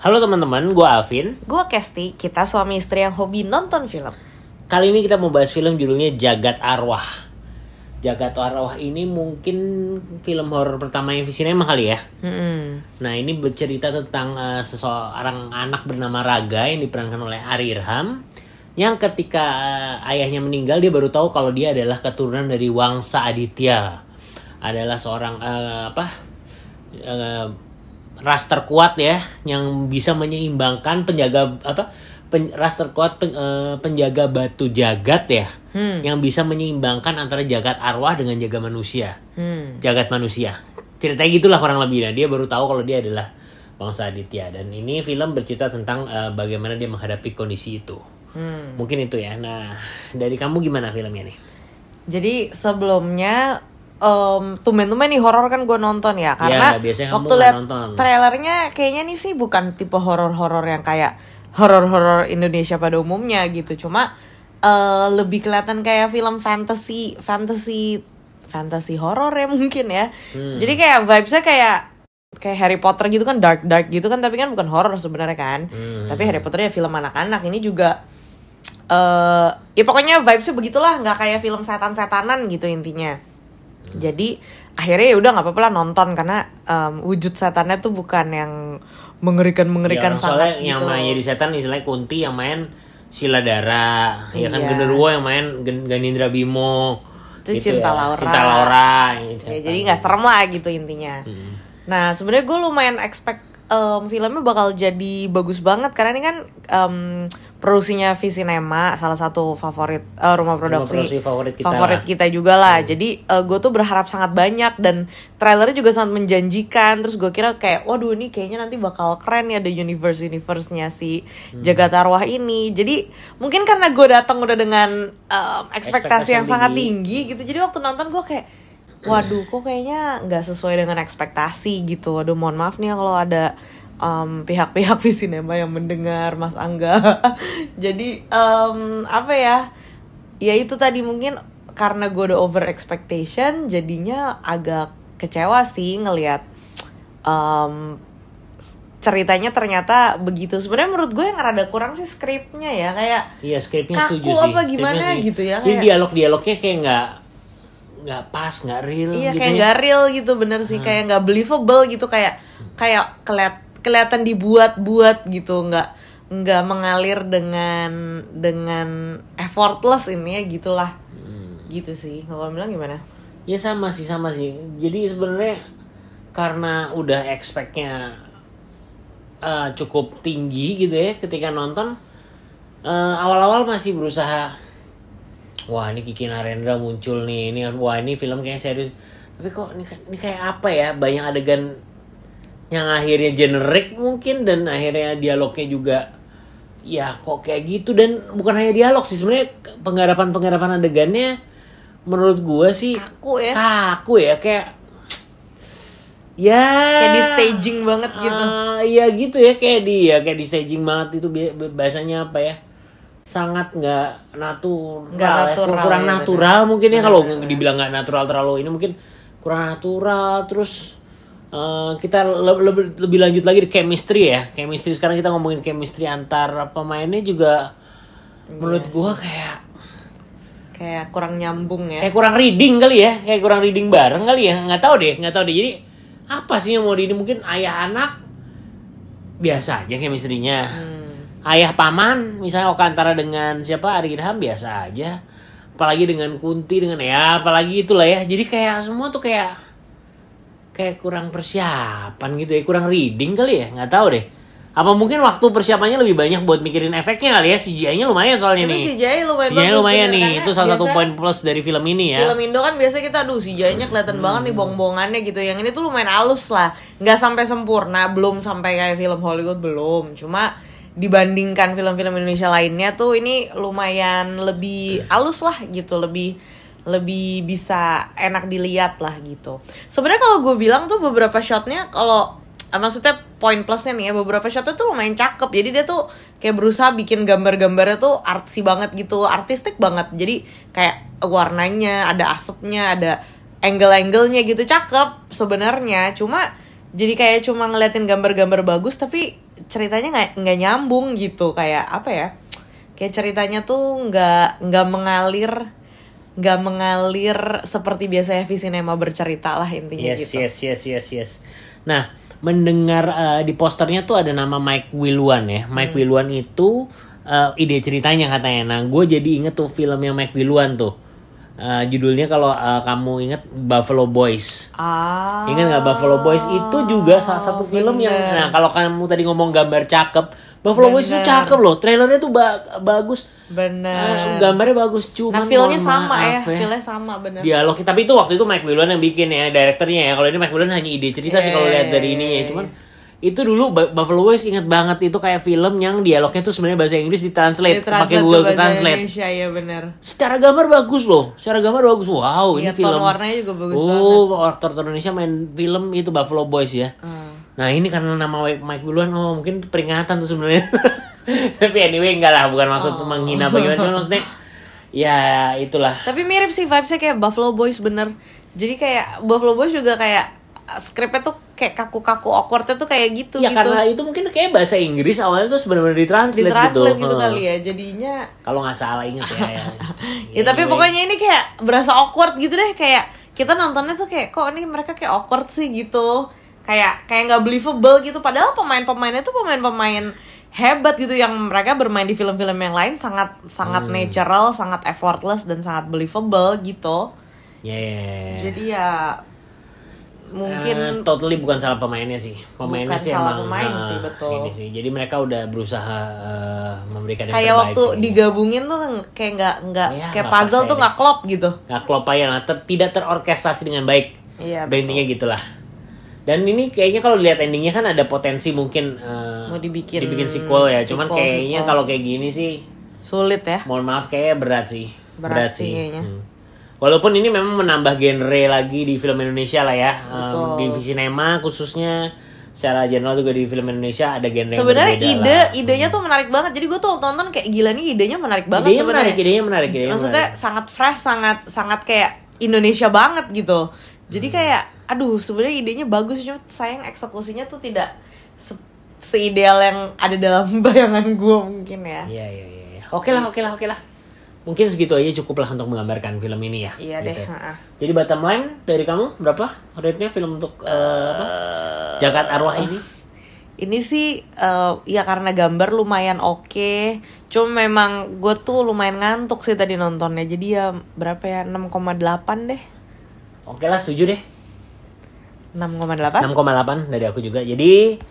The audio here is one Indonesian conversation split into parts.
Halo teman-teman, gue Alvin. Gue Kesti, kita suami istri yang hobi nonton film. Kali ini kita mau bahas film judulnya Jagat Arwah. Jagat Arwah ini mungkin film horor pertama yang Visinema kali ya. Hmm. Nah ini bercerita tentang eh, seseorang anak bernama Raga yang diperankan oleh Ari Irham. Yang ketika eh, ayahnya meninggal dia baru tahu kalau dia adalah keturunan dari Wangsa Aditya. Adalah seorang eh, apa? eh, ras terkuat ya yang bisa menyeimbangkan penjaga apa pen, ras terkuat pen- eh, penjaga batu jagat ya. Yang bisa menyeimbangkan antara jagat arwah dengan jaga manusia. Hmm. jagat manusia. Ceritanya gitulah kurang lebih. Nah dia baru tahu kalau dia adalah bangsa Aditya. Dan ini film bercerita tentang eh, bagaimana dia menghadapi kondisi itu. Hmm. mungkin itu ya. Nah dari kamu gimana filmnya nih? Jadi sebelumnya em tumben-tumben nih horor kan gue nonton ya karena biasanya kamu waktu lihat trailernya kayaknya nih sih bukan tipe horor-horor yang kayak horor-horor Indonesia pada umumnya gitu. Cuma eh, lebih kelihatan kayak film fantasy fantasy fantasy horor ya mungkin ya. Hmm. jadi kayak vibesnya kayak kayak Harry Potter gitu kan dark dark gitu kan tapi kan bukan horor sebenarnya kan. Hmm. tapi Harry Potter ya film anak-anak ini juga eh ya pokoknya vibesnya begitulah nggak kayak film setan-setanan gitu intinya jadi akhirnya ya udah nggak apa-apa lah nonton karena em, wujud setannya tuh bukan yang mengerikan mengerikan Ya, orang soalnya sangat yang gitu. main jadi setan istilahnya Kunti yang main Sila Dara, ya kan Iya. Genderuwo yang main Gen Ganindra Bimo. Itu gitu Cinta ya. Laura. Cinta Laura gitu. ya jadi nggak serem lah gitu intinya Hmm. nah sebenarnya gue lumayan expect em, filmnya bakal jadi bagus banget karena ini kan em, produksinya Visinema salah satu favorit eh, rumah produksi, produksi favorit kita favorit lah. kita juga lah jadi gue tuh berharap sangat banyak dan trailernya juga sangat menjanjikan terus gue kira kayak waduh ini kayaknya nanti bakal keren ya ada universe universe-nya si Hmm. Jagat Arwah ini jadi mungkin karena gue datang udah dengan em, ekspektasi, Ekspektasi yang yang sangat tinggi. tinggi gitu jadi waktu nonton gue kayak waduh kok kayaknya nggak sesuai dengan ekspektasi gitu aduh mohon maaf nih ya kalau ada em, pihak-pihak Visinema yang mendengar Mas Angga jadi em, apa ya ya itu tadi mungkin karena gue udah over expectation jadinya agak kecewa sih ngelihat em, ceritanya ternyata begitu sebenarnya menurut gue yang rada kurang sih skripnya ya kayak Iya skripnya Kaku setuju sih. apa gimana setuju. gitu ya, Jadi kayak- dialog-dialognya kayak nggak nggak pas, nggak real Iya gitu kayak ya. nggak real gitu bener sih. Kayak nggak believable gitu kayak kayak keliat kelihatan dibuat-buat gitu. Nggak nggak mengalir dengan dengan effortless ini ya gitulah. Gitu sih. Kalau bilang gimana? Ya sama sih sama sih. Jadi sebenarnya karena udah expectnya eh, cukup tinggi gitu ya ketika nonton eh, awal-awal masih berusaha wah ini Kiki Narendra muncul nih. Ini wah ini film kayak serius. Tapi kok ini, ini kayak apa ya? Banyak adegan yang akhirnya generik mungkin dan akhirnya dialognya juga ya kok kayak gitu. Dan bukan hanya dialog sih sebenarnya penggarapan penggarapan adegannya menurut gua sih Kaku ya. kaku ya kayak ya kayak di staging banget gitu. Ah, iya gitu ya kayak di ya kayak di staging banget itu bi- bi- bahasanya apa ya sangat nggak natural, Nggak ya. natural, kurang ya, natural mungkin ya kalau dibilang nggak natural terlalu ini mungkin kurang natural terus eh, kita le- lebih lebih lanjut lagi di chemistry ya. Chemistry sekarang kita ngomongin chemistry antar pemainnya juga menurut gua kayak kayak kurang nyambung ya. kayak kurang reading kali ya kayak kurang reading bareng kali ya. Nggak tahu deh nggak tahu deh. Jadi apa sih yang mau di ini mungkin ayah anak biasa aja chemistry-nya ayah paman misalnya Oka Antara dengan siapa Ari Irham biasa aja. Apalagi dengan Kunti dengan ya apalagi itulah ya. Jadi kayak semua tuh kayak kayak kurang persiapan gitu ya. Kurang reading kali ya nggak tahu deh. Apa mungkin waktu persiapannya lebih banyak buat mikirin efeknya kali ya? CGI-nya lumayan soalnya Tapi nih. CGI lumayan CGI lumayan nih. karena itu salah satu biasa- poin plus dari film ini ya. Film Indo kan biasanya kita aduh CGI-nya kelihatan banget nih bong-bongannya gitu. Yang ini tuh lumayan halus lah. nggak sampai sempurna, belum sampai kayak film Hollywood belum. Cuma dibandingkan film-film Indonesia lainnya tuh ini lumayan lebih halus lah gitu, lebih lebih bisa enak dilihat lah gitu. Sebenarnya kalau gue bilang tuh beberapa shotnya kalau eh, maksudnya poin plusnya nih ya beberapa shotnya tuh lumayan cakep. Jadi dia tuh kayak berusaha bikin gambar-gambarnya tuh artsy banget gitu artistik banget. Jadi kayak warnanya ada asapnya ada angle-angle-nya gitu cakep sebenarnya. Cuma jadi kayak cuma ngeliatin gambar-gambar bagus tapi ceritanya nggak nggak nyambung gitu kayak apa ya kayak ceritanya tuh nggak nggak mengalir nggak mengalir seperti biasanya V Cinema bercerita lah intinya Yes, gitu yes, yes, yes, yes. Nah, mendengar eh, di posternya tuh ada nama Mike Wilwan ya. Mike Hmm. Wilwan itu eh, ide ceritanya katanya. Nah, gue jadi inget tuh film yang Mike Wilwan tuh. Eh, judulnya kalau eh, kamu inget Buffalo Boys. ah. Ingat nggak Buffalo Boys? Itu juga salah satu film yang bener. nah kalau kamu tadi ngomong gambar cakep Buffalo Boys itu Bener. cakep loh. Trailernya tuh ba- bagus. Bener. Eh, gambarnya bagus cuma nah mohon sama ya. maaf feelnya sama bener. Dialog tapi itu waktu itu Mike Wilwan yang bikin ya direkturnya ya. Kalau ini Mike Wilwan hanya ide cerita sih kalau Iya, lihat dari iya, ini ya. iya, cuman itu dulu Buffalo Boys inget banget itu kayak film yang dialognya tuh sebenarnya bahasa Inggris ditranslate Ditranslate pakai Google bahasa Translate. Indonesia ya bener. Secara gambar bagus loh secara gambar bagus. Wow ini Iya, film. warnanya juga bagus oh aktor Indonesia main film itu Buffalo Boys ya. Ah. nah ini karena nama Mike Wilwan oh mungkin peringatan tuh sebenarnya. Tapi anyway enggak lah bukan maksud Oh. menghina bagaimana cuman maksudnya ya itulah. Tapi mirip sih vibesnya kayak Buffalo Boys bener. Jadi kayak Buffalo Boys juga kayak skripnya tuh kayak kaku-kaku awkwardnya tuh kayak gitu ya gitu. karena itu mungkin kayak bahasa Inggris awalnya tuh sebenarnya ditranslate, Ditranslate gitu, gitu, Heeh. kali ya. Jadinya kalau nggak salah inget ya, ya. ya tapi Anyway. pokoknya ini kayak berasa awkward gitu deh kayak kita nontonnya tuh kayak kok ini mereka kayak awkward sih gitu. Kayak kayak nggak believable gitu padahal pemain-pemainnya tuh pemain-pemain hebat gitu yang mereka bermain di film-film yang lain sangat sangat Hmm. natural, sangat effortless dan sangat believable gitu. ya. Jadi ya mungkin Eh, totally bukan salah pemainnya sih pemainnya Bukan sih salah emang, pemain eh, sih, betul. ini sih jadi mereka udah berusaha eh, memberikan yang kayak waktu sih. digabungin tuh kayak nggak nggak Ya, kayak puzzle tuh ya, nggak klop gitu. nggak klop aja lah ter- tidak terorkestrasi dengan baik Iya, Udah intinya gitulah dan ini kayaknya kalau lihat endingnya kan ada potensi mungkin eh, Mau dibikin dibikin sequel ya cuman sequel, kayaknya sequel. kalau kayak gini sih Sulit ya. mohon maaf kayaknya berat sih Berat sih kayaknya. Hmm. Walaupun ini memang menambah genre lagi di film Indonesia lah ya Betul. di sinema khususnya secara general juga di film Indonesia ada genre Sebenarnya ide lah. idenya tuh menarik banget. Jadi gue tuh waktu nonton kayak gila nih idenya menarik banget idenya sebenarnya. menarik idenya menarik idenya Maksudnya menarik. sangat fresh, sangat sangat kayak Indonesia banget gitu. Jadi Hmm. kayak aduh sebenarnya idenya bagus cuma sayang eksekusinya tuh tidak se seideal yang ada dalam bayangan gue mungkin ya. Iya iya iya. iya. Oke lah oke lah oke lah. Mungkin segitu aja cukup lah untuk menggambarkan film ini ya. Iya deh. Gitu. ha-ha. Jadi bottom line dari kamu berapa rate-nya film untuk eh, apa? Jagat arwah ini? Ini sih eh, ya karena gambar lumayan oke. Cuma memang gue tuh lumayan ngantuk sih tadi nontonnya. Jadi ya berapa ya 6,8 deh. Oke lah setuju deh. 6,8. 6,8 dari aku juga. Jadi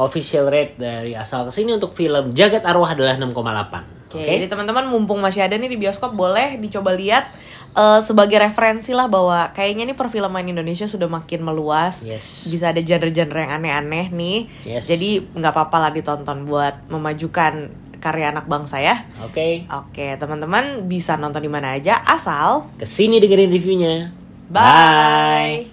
official rate dari asal ke sini untuk film Jagat Arwah adalah 6,8. Oke, Oke. jadi teman-teman mumpung masih ada nih di bioskop boleh dicoba lihat eh, sebagai referensi lah bahwa kayaknya nih perfilman Indonesia sudah makin meluas. Yes. Bisa ada genre-genre yang aneh-aneh nih. Yes. Jadi nggak apa-apa lah ditonton buat memajukan karya anak bangsa ya. Oke. Oke, teman-teman bisa nonton di mana aja asal Ke sini dengerin reviewnya. bye.